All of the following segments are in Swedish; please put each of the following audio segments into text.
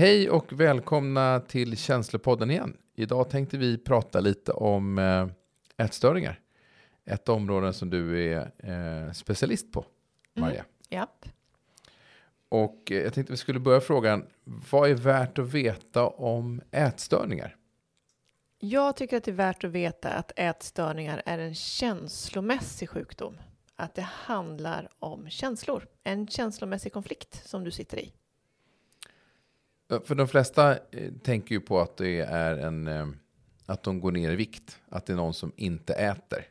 Hej och välkomna till Känslopodden igen. Idag tänkte vi prata lite om eh, ätstörningar. Ett område som du är eh, specialist på, Maria. Mm, japp. Och eh, jag tänkte vi skulle börja frågan, vad är värt att veta om ätstörningar? Jag tycker att det är värt att veta att ätstörningar är en känslomässig sjukdom. Att det handlar om känslor, en känslomässig konflikt som du sitter i. För de flesta eh, tänker ju på att det är en, eh, att de går ner i vikt, att det är någon som inte äter.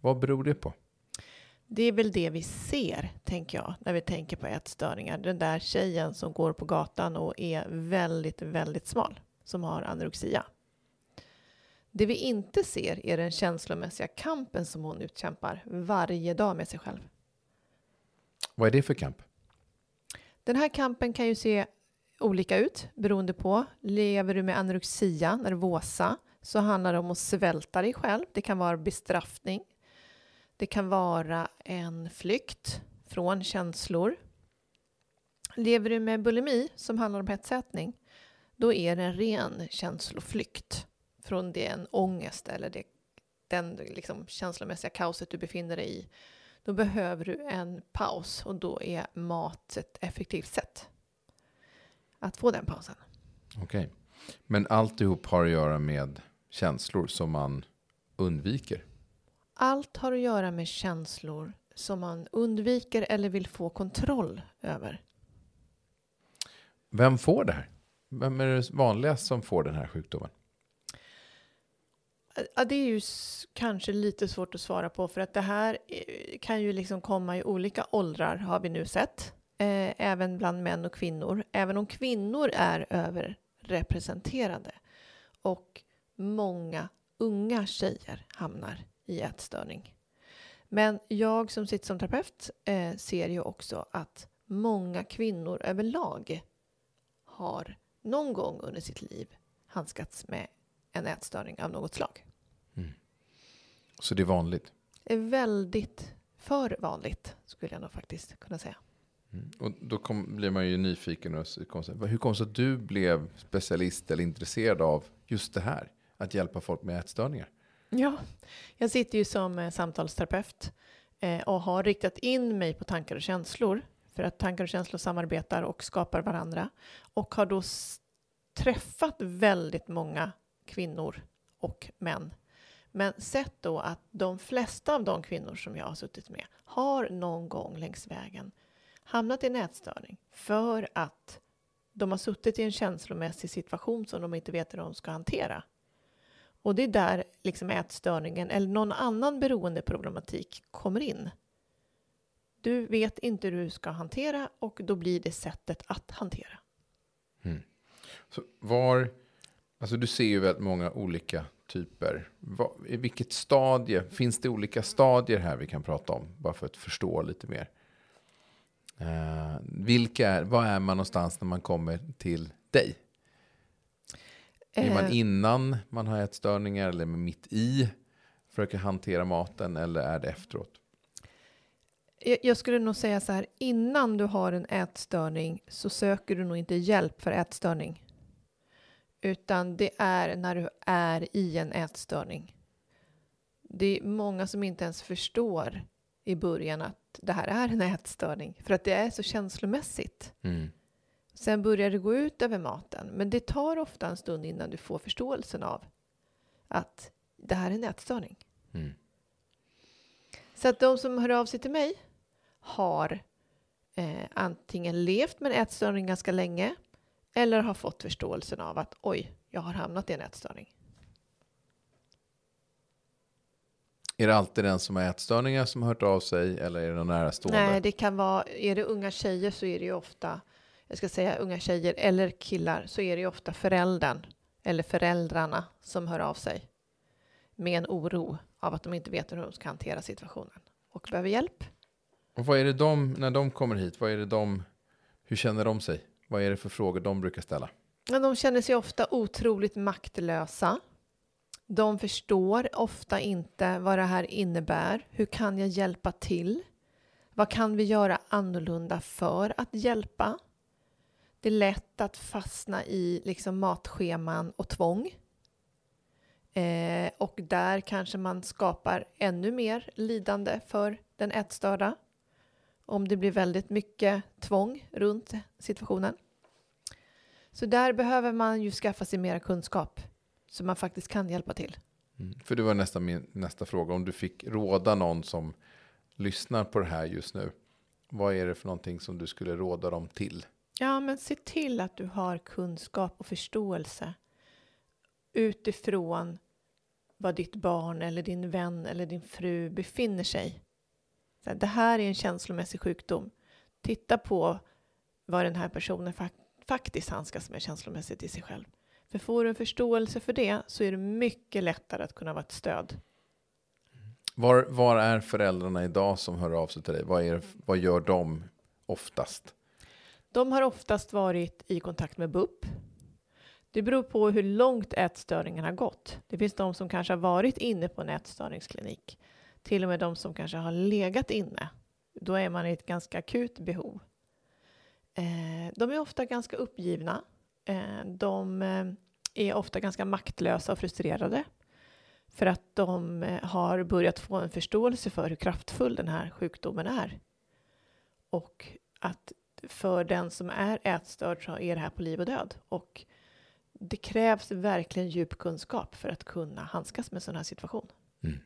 Vad beror det på? Det är väl det vi ser, tänker jag, när vi tänker på ätstörningar. Den där tjejen som går på gatan och är väldigt, väldigt smal, som har anorexia. Det vi inte ser är den känslomässiga kampen som hon utkämpar varje dag med sig själv. Vad är det för kamp? Den här kampen kan ju se olika ut beroende på. Lever du med anorexia, nervosa, så handlar det om att svälta dig själv. Det kan vara bestraffning. Det kan vara en flykt från känslor. Lever du med bulimi, som handlar om hetsätning, då är det en ren känsloflykt från den ångest eller det, den liksom känslomässiga kaoset du befinner dig i. Då behöver du en paus och då är mat ett effektivt sätt att få den pausen. Okej. Okay. Men alltihop har att göra med känslor som man undviker? Allt har att göra med känslor som man undviker eller vill få kontroll över. Vem får det här? Vem är det vanligast som får den här sjukdomen? Ja, det är ju kanske lite svårt att svara på för att det här eh, kan ju liksom komma i olika åldrar har vi nu sett eh, även bland män och kvinnor, även om kvinnor är överrepresenterade. Och många unga tjejer hamnar i ätstörning. Men jag som sitter som terapeut eh, ser ju också att många kvinnor överlag har någon gång under sitt liv handskats med en ätstörning av något slag. Mm. Så det är vanligt? Det är väldigt för vanligt skulle jag nog faktiskt kunna säga. Mm. Och då kom, blir man ju nyfiken. Och kom, hur kom det sig att du blev specialist eller intresserad av just det här? Att hjälpa folk med ätstörningar? Ja, jag sitter ju som eh, samtalsterapeut eh, och har riktat in mig på tankar och känslor. För att tankar och känslor samarbetar och skapar varandra. Och har då träffat väldigt många kvinnor och män. Men sett då att de flesta av de kvinnor som jag har suttit med har någon gång längs vägen hamnat i en ätstörning för att de har suttit i en känslomässig situation som de inte vet hur de ska hantera. Och det är där liksom ätstörningen eller någon annan beroendeproblematik kommer in. Du vet inte hur du ska hantera och då blir det sättet att hantera. Mm. Så var, alltså du ser ju väldigt många olika typer. Var, I vilket stadie, finns det olika stadier här vi kan prata om? Bara för att förstå lite mer. Uh, vilka är, vad är man någonstans när man kommer till dig? Är man eh. innan man har ätstörningar eller mitt i? Försöker hantera maten eller är det efteråt? Jag skulle nog säga så här, innan du har en ätstörning så söker du nog inte hjälp för ätstörning. Utan det är när du är i en ätstörning. Det är många som inte ens förstår i början att det här är en ätstörning för att det är så känslomässigt. Mm. Sen börjar det gå ut över maten, men det tar ofta en stund innan du får förståelsen av att det här är en ätstörning. Mm. Så att de som hör av sig till mig har eh, antingen levt med en ätstörning ganska länge eller har fått förståelsen av att oj, jag har hamnat i en ätstörning. Är det alltid den som har ätstörningar som har hört av sig eller är det någon närstående? Nej, det kan vara, är det unga tjejer så är det ju ofta jag ska säga unga tjejer eller killar, så är det ju ofta föräldern eller föräldrarna som hör av sig med en oro av att de inte vet hur de ska hantera situationen och behöver hjälp. Och vad är det de, när de kommer hit, vad är det de, hur känner de sig? Vad är det för frågor de brukar ställa? Men de känner sig ofta otroligt maktlösa. De förstår ofta inte vad det här innebär. Hur kan jag hjälpa till? Vad kan vi göra annorlunda för att hjälpa? Det är lätt att fastna i liksom matscheman och tvång. Eh, och där kanske man skapar ännu mer lidande för den ätstörda om det blir väldigt mycket tvång runt situationen. Så där behöver man ju skaffa sig mer kunskap så man faktiskt kan hjälpa till. Mm. För det var nästan min nästa fråga. Om du fick råda någon som lyssnar på det här just nu. Vad är det för någonting som du skulle råda dem till? Ja, men se till att du har kunskap och förståelse utifrån var ditt barn eller din vän eller din fru befinner sig. Så det här är en känslomässig sjukdom. Titta på vad den här personen faktiskt handskas med känslomässigt i sig själv. För får du en förståelse för det så är det mycket lättare att kunna vara ett stöd. Var, var är föräldrarna idag som hör av sig till dig? Vad, är, vad gör de oftast? De har oftast varit i kontakt med BUP. Det beror på hur långt ätstörningen har gått. Det finns de som kanske har varit inne på en ätstörningsklinik. Till och med de som kanske har legat inne. Då är man i ett ganska akut behov. Eh, de är ofta ganska uppgivna. Eh, de eh, är ofta ganska maktlösa och frustrerade för att de eh, har börjat få en förståelse för hur kraftfull den här sjukdomen är. Och att för den som är ätstörd så är det här på liv och död. Och det krävs verkligen djup kunskap för att kunna handskas med sån här situation. Mm.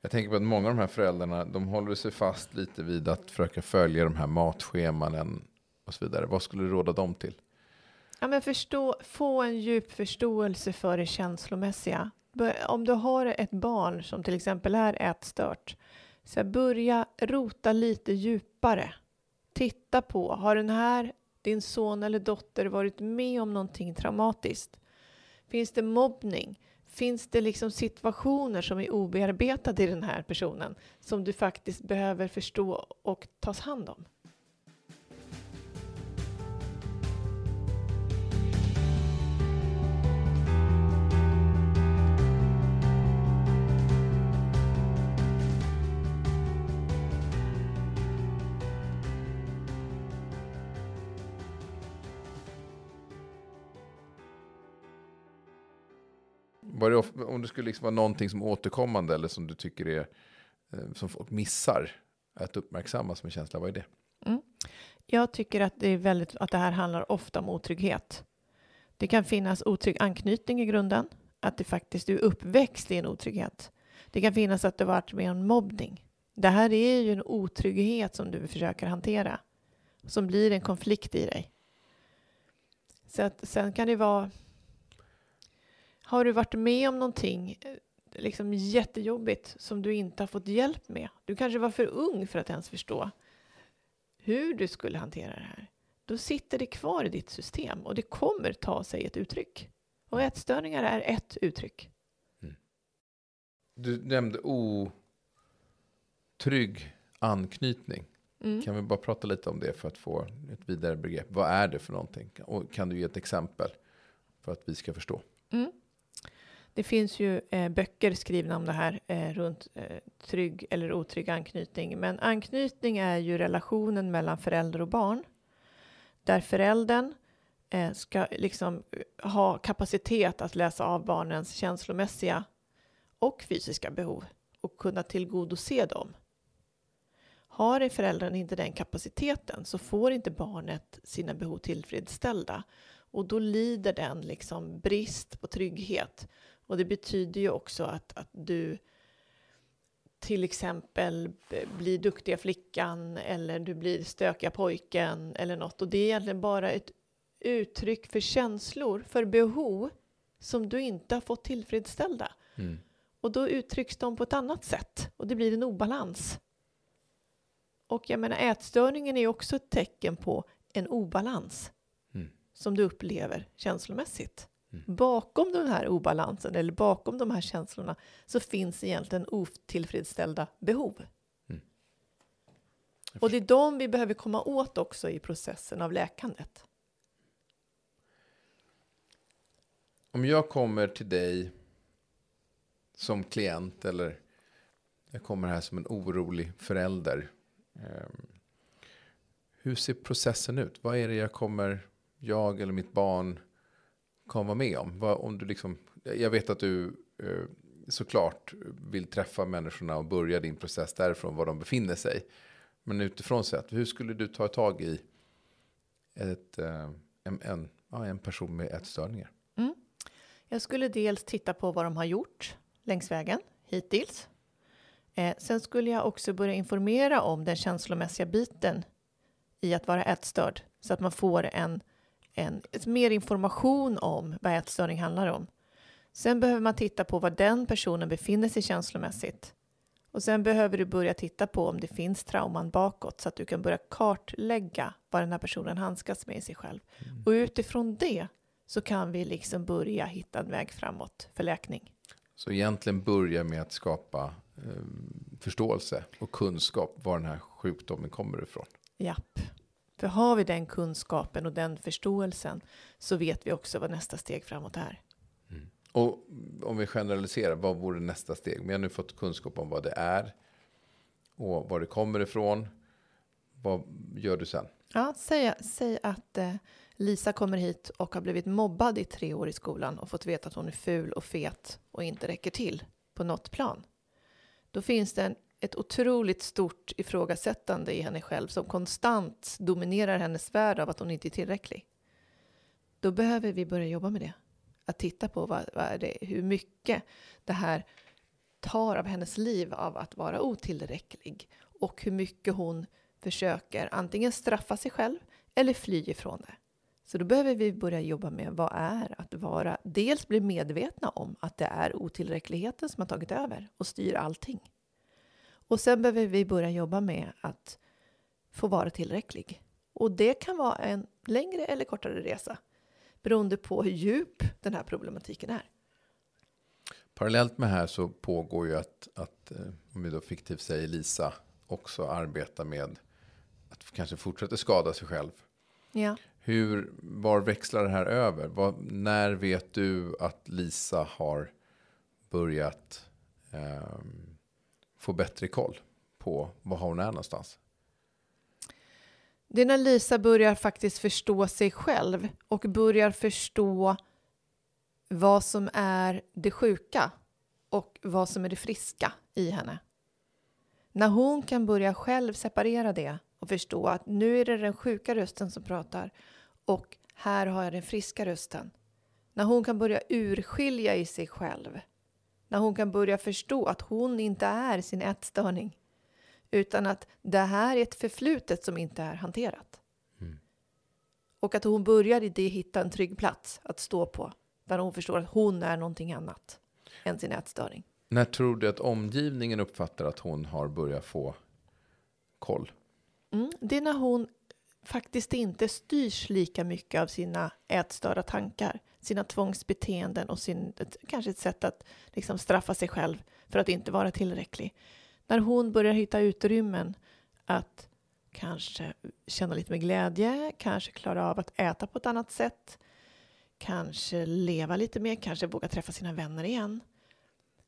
Jag tänker på att många av de här föräldrarna, de håller sig fast lite vid att försöka följa de här matscheman och så vidare. Vad skulle du råda dem till? Ja, men förstå, få en djup förståelse för det känslomässiga. Om du har ett barn som till exempel är ätstört, så börja rota lite djupare. Titta på, har den här, din son eller dotter, varit med om någonting traumatiskt? Finns det mobbning? Finns det liksom situationer som är obearbetade i den här personen som du faktiskt behöver förstå och tas hand om? Var det, om det skulle liksom vara någonting som återkommande eller som du tycker är eh, som folk missar att uppmärksamma som en känsla, vad är det? Mm. Jag tycker att det är väldigt att det här handlar ofta om otrygghet. Det kan finnas otrygg anknytning i grunden, att det faktiskt är uppväxt i en otrygghet. Det kan finnas att det varit med en mobbning. Det här är ju en otrygghet som du försöker hantera, som blir en konflikt i dig. Så att sen kan det vara har du varit med om någonting eh, liksom jättejobbigt som du inte har fått hjälp med? Du kanske var för ung för att ens förstå hur du skulle hantera det här. Då sitter det kvar i ditt system och det kommer ta sig ett uttryck. Och ätstörningar är ett uttryck. Mm. Du nämnde otrygg anknytning. Mm. Kan vi bara prata lite om det för att få ett vidare begrepp? Vad är det för någonting? Och kan du ge ett exempel för att vi ska förstå? Mm. Det finns ju eh, böcker skrivna om det här eh, runt eh, trygg eller otrygg anknytning. Men anknytning är ju relationen mellan förälder och barn. Där föräldern eh, ska liksom eh, ha kapacitet att läsa av barnens känslomässiga och fysiska behov och kunna tillgodose dem. Har föräldern inte den kapaciteten så får inte barnet sina behov tillfredsställda och då lider den liksom brist på trygghet och det betyder ju också att, att du till exempel blir duktiga flickan eller du blir stökiga pojken eller något. Och det är egentligen bara ett uttryck för känslor, för behov som du inte har fått tillfredsställda. Mm. Och då uttrycks de på ett annat sätt och det blir en obalans. Och jag menar ätstörningen är också ett tecken på en obalans Mm. som du upplever känslomässigt. Mm. Bakom den här obalansen eller bakom de här känslorna så finns egentligen otillfredsställda behov. Mm. Och det är de vi behöver komma åt också i processen av läkandet. Om jag kommer till dig som klient eller jag kommer här som en orolig förälder. ehm, Hur ser processen ut? Vad är det jag kommer, jag eller mitt barn komma med om? Vad, om du liksom, jag vet att du eh, såklart vill träffa människorna och börja din process därifrån var de befinner sig. Men utifrån sett, hur skulle du ta tag i ett, eh, en, en, ja, en person med ätstörningar? Mm. Jag skulle dels titta på vad de har gjort längs vägen hittills. Eh, sen skulle jag också börja informera om den känslomässiga biten i att vara ätstörd så att man får en, en, mer information om vad ätstörning handlar om. Sen behöver man titta på var den personen befinner sig känslomässigt. Och sen behöver du börja titta på om det finns trauman bakåt så att du kan börja kartlägga vad den här personen handskas med i sig själv. Och utifrån det så kan vi liksom börja hitta en väg framåt för läkning. Så egentligen börja med att skapa eh, förståelse och kunskap var den här sjukdomen kommer ifrån. Japp. För har vi den kunskapen och den förståelsen så vet vi också vad nästa steg framåt är. Och om vi generaliserar, vad vore nästa steg? Vi har nu fått kunskap om vad det är och var det kommer ifrån. Vad gör du sen? Ja, säg, säg att eh, Lisa kommer hit och har blivit mobbad i tre år i skolan och fått veta att hon är ful och fet och inte räcker till på något plan. Då finns det en, ett otroligt stort ifrågasättande i henne själv som konstant dominerar hennes värld av att hon inte är tillräcklig. Då behöver vi börja jobba med det. Att titta på vad, vad är det, hur mycket det här tar av hennes liv av att vara otillräcklig och hur mycket hon försöker antingen straffa sig själv eller fly ifrån det. Så då behöver vi börja jobba med vad är att vara, dels bli medvetna om att det är otillräckligheten som har tagit över och styr allting. Och sen behöver vi börja jobba med att få vara tillräcklig. Och det kan vara en längre eller kortare resa beroende på hur djup den här problematiken är. Parallellt med här så pågår ju att, att eh, om vi då fiktivt säger Lisa, också arbetar med att kanske fortsätta skada sig själv. Ja. Hur, var växlar det här över? Vad, när vet du att Lisa har börjat ehm, få bättre koll på var hon är någonstans? Det är när Lisa börjar faktiskt förstå sig själv och börjar förstå vad som är det sjuka och vad som är det friska i henne. När hon kan börja själv separera det och förstå att nu är det den sjuka rösten som pratar och här har jag den friska rösten. När hon kan börja urskilja i sig själv. När hon kan börja förstå att hon inte är sin ätstörning utan att det här är ett förflutet som inte är hanterat. Mm. Och att hon börjar i det hitta en trygg plats att stå på där hon förstår att hon är någonting annat än sin ätstörning. När tror du att omgivningen uppfattar att hon har börjat få koll? Mm. Det är när hon faktiskt inte styrs lika mycket av sina ätstörda tankar, sina tvångsbeteenden och sin, kanske ett sätt att liksom straffa sig själv för att inte vara tillräcklig. När hon börjar hitta utrymmen att kanske känna lite mer glädje, kanske klara av att äta på ett annat sätt, kanske leva lite mer, kanske våga träffa sina vänner igen.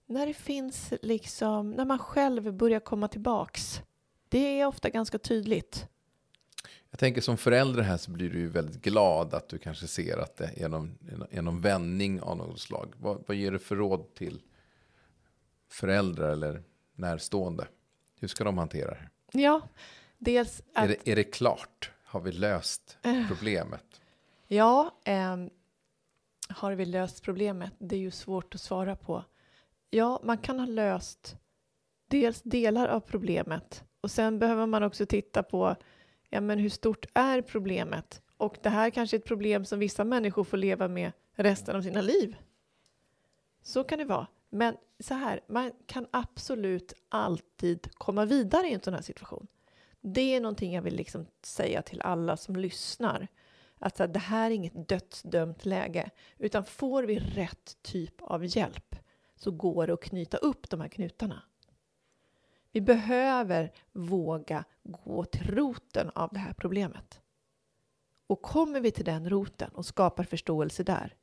När det finns liksom, när man själv börjar komma tillbaks. Det är ofta ganska tydligt. Jag tänker som förälder här så blir du ju väldigt glad att du kanske ser att det är någon, är någon vändning av något slag. Vad, vad ger du för råd till föräldrar eller närstående? Hur ska de hantera det? Ja, dels att... Är, det, är det klart? Har vi löst problemet? Ja, ehm, har vi löst problemet? Det är ju svårt att svara på. Ja, man kan ha löst dels delar av problemet och sen behöver man också titta på ja, men hur stort är problemet? Och det här kanske är ett problem som vissa människor får leva med resten av sina liv. Så kan det vara. Men så här, man kan absolut alltid komma vidare i en sån här situation. Det är någonting jag vill liksom säga till alla som lyssnar. Att här, det här är inget dödsdömt läge, utan får vi rätt typ av hjälp så går det att knyta upp de här knutarna. Vi behöver våga gå till roten av det här problemet. Och kommer vi till den roten och skapar förståelse där,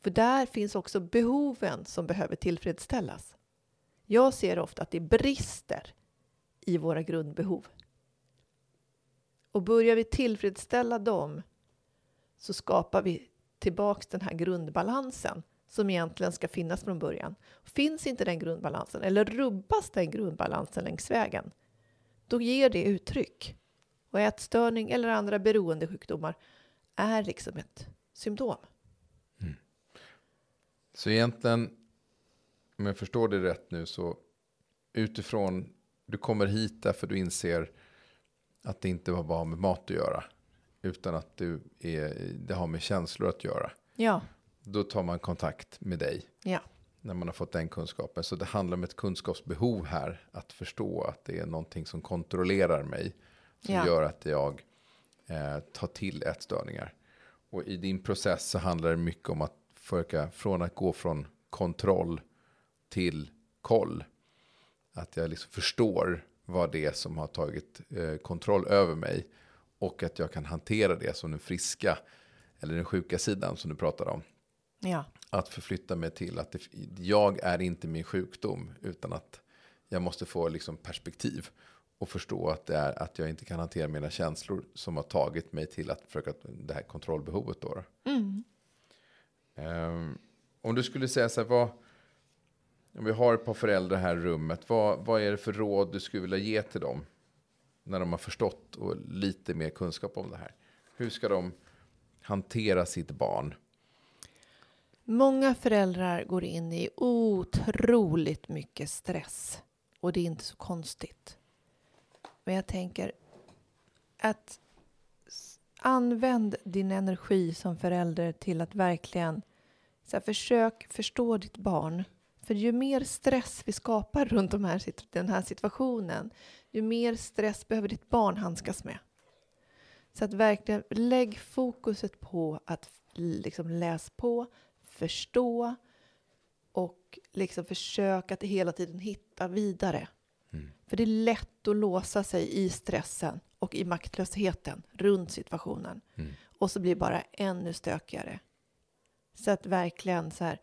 för där finns också behoven som behöver tillfredsställas. Jag ser ofta att det brister i våra grundbehov. Och börjar vi tillfredsställa dem så skapar vi tillbaks den här grundbalansen som egentligen ska finnas från början. Finns inte den grundbalansen, eller rubbas den grundbalansen längs vägen, då ger det uttryck. Och ätstörning eller andra beroendesjukdomar är liksom ett symptom. Mm. Så egentligen, om jag förstår det rätt nu, så utifrån, du kommer hit därför du inser att det inte bara har med mat att göra, utan att du är, det har med känslor att göra. Ja. Då tar man kontakt med dig. Ja. När man har fått den kunskapen. Så det handlar om ett kunskapsbehov här. Att förstå att det är någonting som kontrollerar mig. Som ja. gör att jag eh, tar till ätstörningar. Och i din process så handlar det mycket om att försöka från att gå från kontroll till koll. Att jag liksom förstår vad det är som har tagit eh, kontroll över mig. Och att jag kan hantera det som den friska eller den sjuka sidan som du pratade om. Ja. Att förflytta mig till att det, jag är inte min sjukdom utan att jag måste få liksom perspektiv och förstå att det är att jag inte kan hantera mina känslor som har tagit mig till att försöka det här kontrollbehovet då. Mm. Um, om du skulle säga så här, vad, om vi har ett par föräldrar här i rummet, vad, vad är det för råd du skulle vilja ge till dem? När de har förstått och lite mer kunskap om det här. Hur ska de hantera sitt barn? Många föräldrar går in i otroligt mycket stress och det är inte så konstigt. Men jag tänker att använd din energi som förälder till att verkligen så här, försök förstå ditt barn. För ju mer stress vi skapar runt de här, den här situationen, ju mer stress behöver ditt barn handskas med. Så att verkligen lägg fokuset på att liksom läs på, förstå och liksom försök att hela tiden hitta vidare. Mm. För det är lätt att låsa sig i stressen och i maktlösheten runt situationen. Mm. Och så blir det bara ännu stökigare. Så att verkligen så här,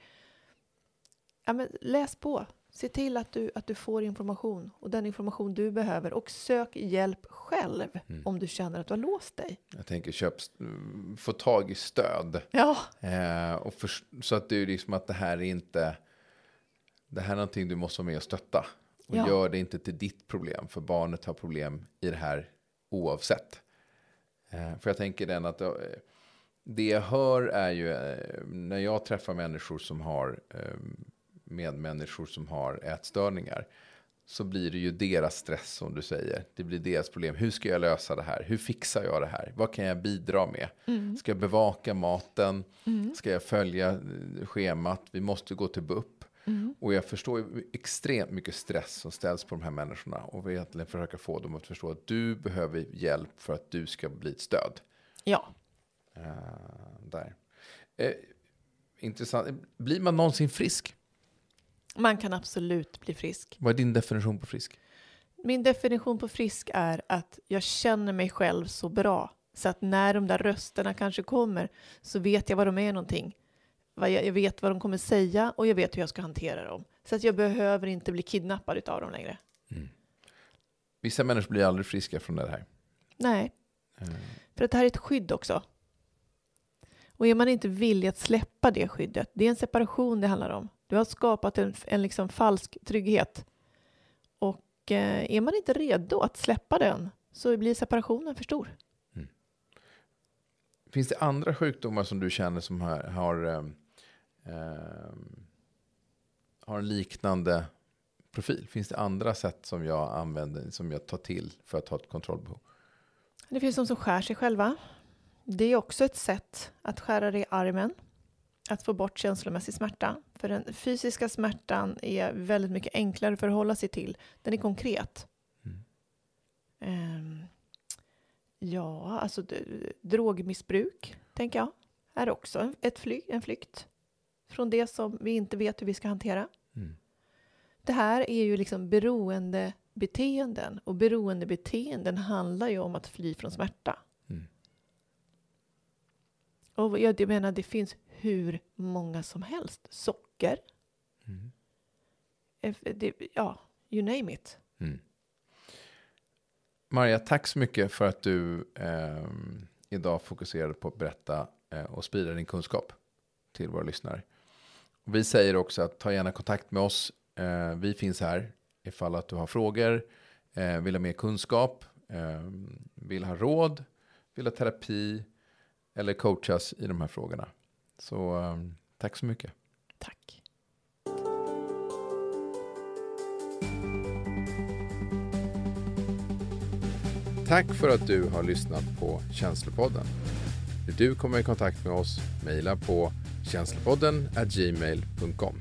ja men läs på, Se till att du, att du får information och den information du behöver och sök hjälp själv mm. om du känner att du har låst dig. Jag tänker köp, få tag i stöd. Ja. Eh, och för, så att du liksom att det här är inte, det här är någonting du måste vara med och stötta. Och ja. gör det inte till ditt problem, för barnet har problem i det här oavsett. Eh, för jag tänker den att eh, det jag hör är ju eh, när jag träffar människor som har ehm, medmänniskor som har ätstörningar så blir det ju deras stress som du säger. Det blir deras problem. Hur ska jag lösa det här? Hur fixar jag det här? Vad kan jag bidra med? Mm. Ska jag bevaka maten? Mm. Ska jag följa eh, schemat? Vi måste gå till BUP. Mm. Och jag förstår ju extremt mycket stress som ställs på de här människorna. Och vill egentligen försöka få dem att förstå att du behöver hjälp för att du ska bli ett stöd. Ja. Uh, där. Uh, intressant. Blir man någonsin frisk? Man kan absolut bli frisk. Vad är din definition på frisk? Min definition på frisk är att jag känner mig själv så bra så att när de där rösterna kanske kommer så vet jag vad de är någonting. Jag vet vad de kommer säga och jag vet hur jag ska hantera dem. Så att jag behöver inte bli kidnappad av dem längre. Mm. Vissa människor blir aldrig friska från det här. Nej, mm. för att det här är ett skydd också. Och är man inte villig att släppa det skyddet, det är en separation det handlar om. Du har skapat en, en liksom falsk trygghet. Och eh, är man inte redo att släppa den så blir separationen för stor. Mm. Finns det andra sjukdomar som du känner som har, har, eh, har en liknande profil? Finns det andra sätt som jag använder, som jag tar till för att ha ett kontrollbehov? Det finns de som skär sig själva. Det är också ett sätt att skära dig i armen att få bort känslomässig smärta. För den fysiska smärtan är väldigt mycket enklare att förhålla sig till. Den är konkret. Mm. Um, Ja, alltså drogmissbruk, tänker jag, är också en, ett fly, en flykt från det som vi inte vet hur vi ska hantera. Mm. Det här är ju liksom beroendebeteenden och beroendebeteenden handlar ju om att fly från smärta. Mm. Och jag menar, det finns hur många som helst. Socker, Mm. det, ja, you name it. Mm. Maria, tack så mycket för att du eh, idag fokuserade på att berätta eh, och sprida din kunskap till våra lyssnare. Vi säger också att ta gärna kontakt med oss. Eh, vi finns här ifall att du har frågor, eh, vill ha mer kunskap, eh, vill ha råd, vill ha terapi eller coachas i de här frågorna. Så eh, tack så mycket. Tack. Tack för att du har lyssnat på Känslopodden. Vill du komma i kontakt med oss, mejla på känslopodden gmail.com.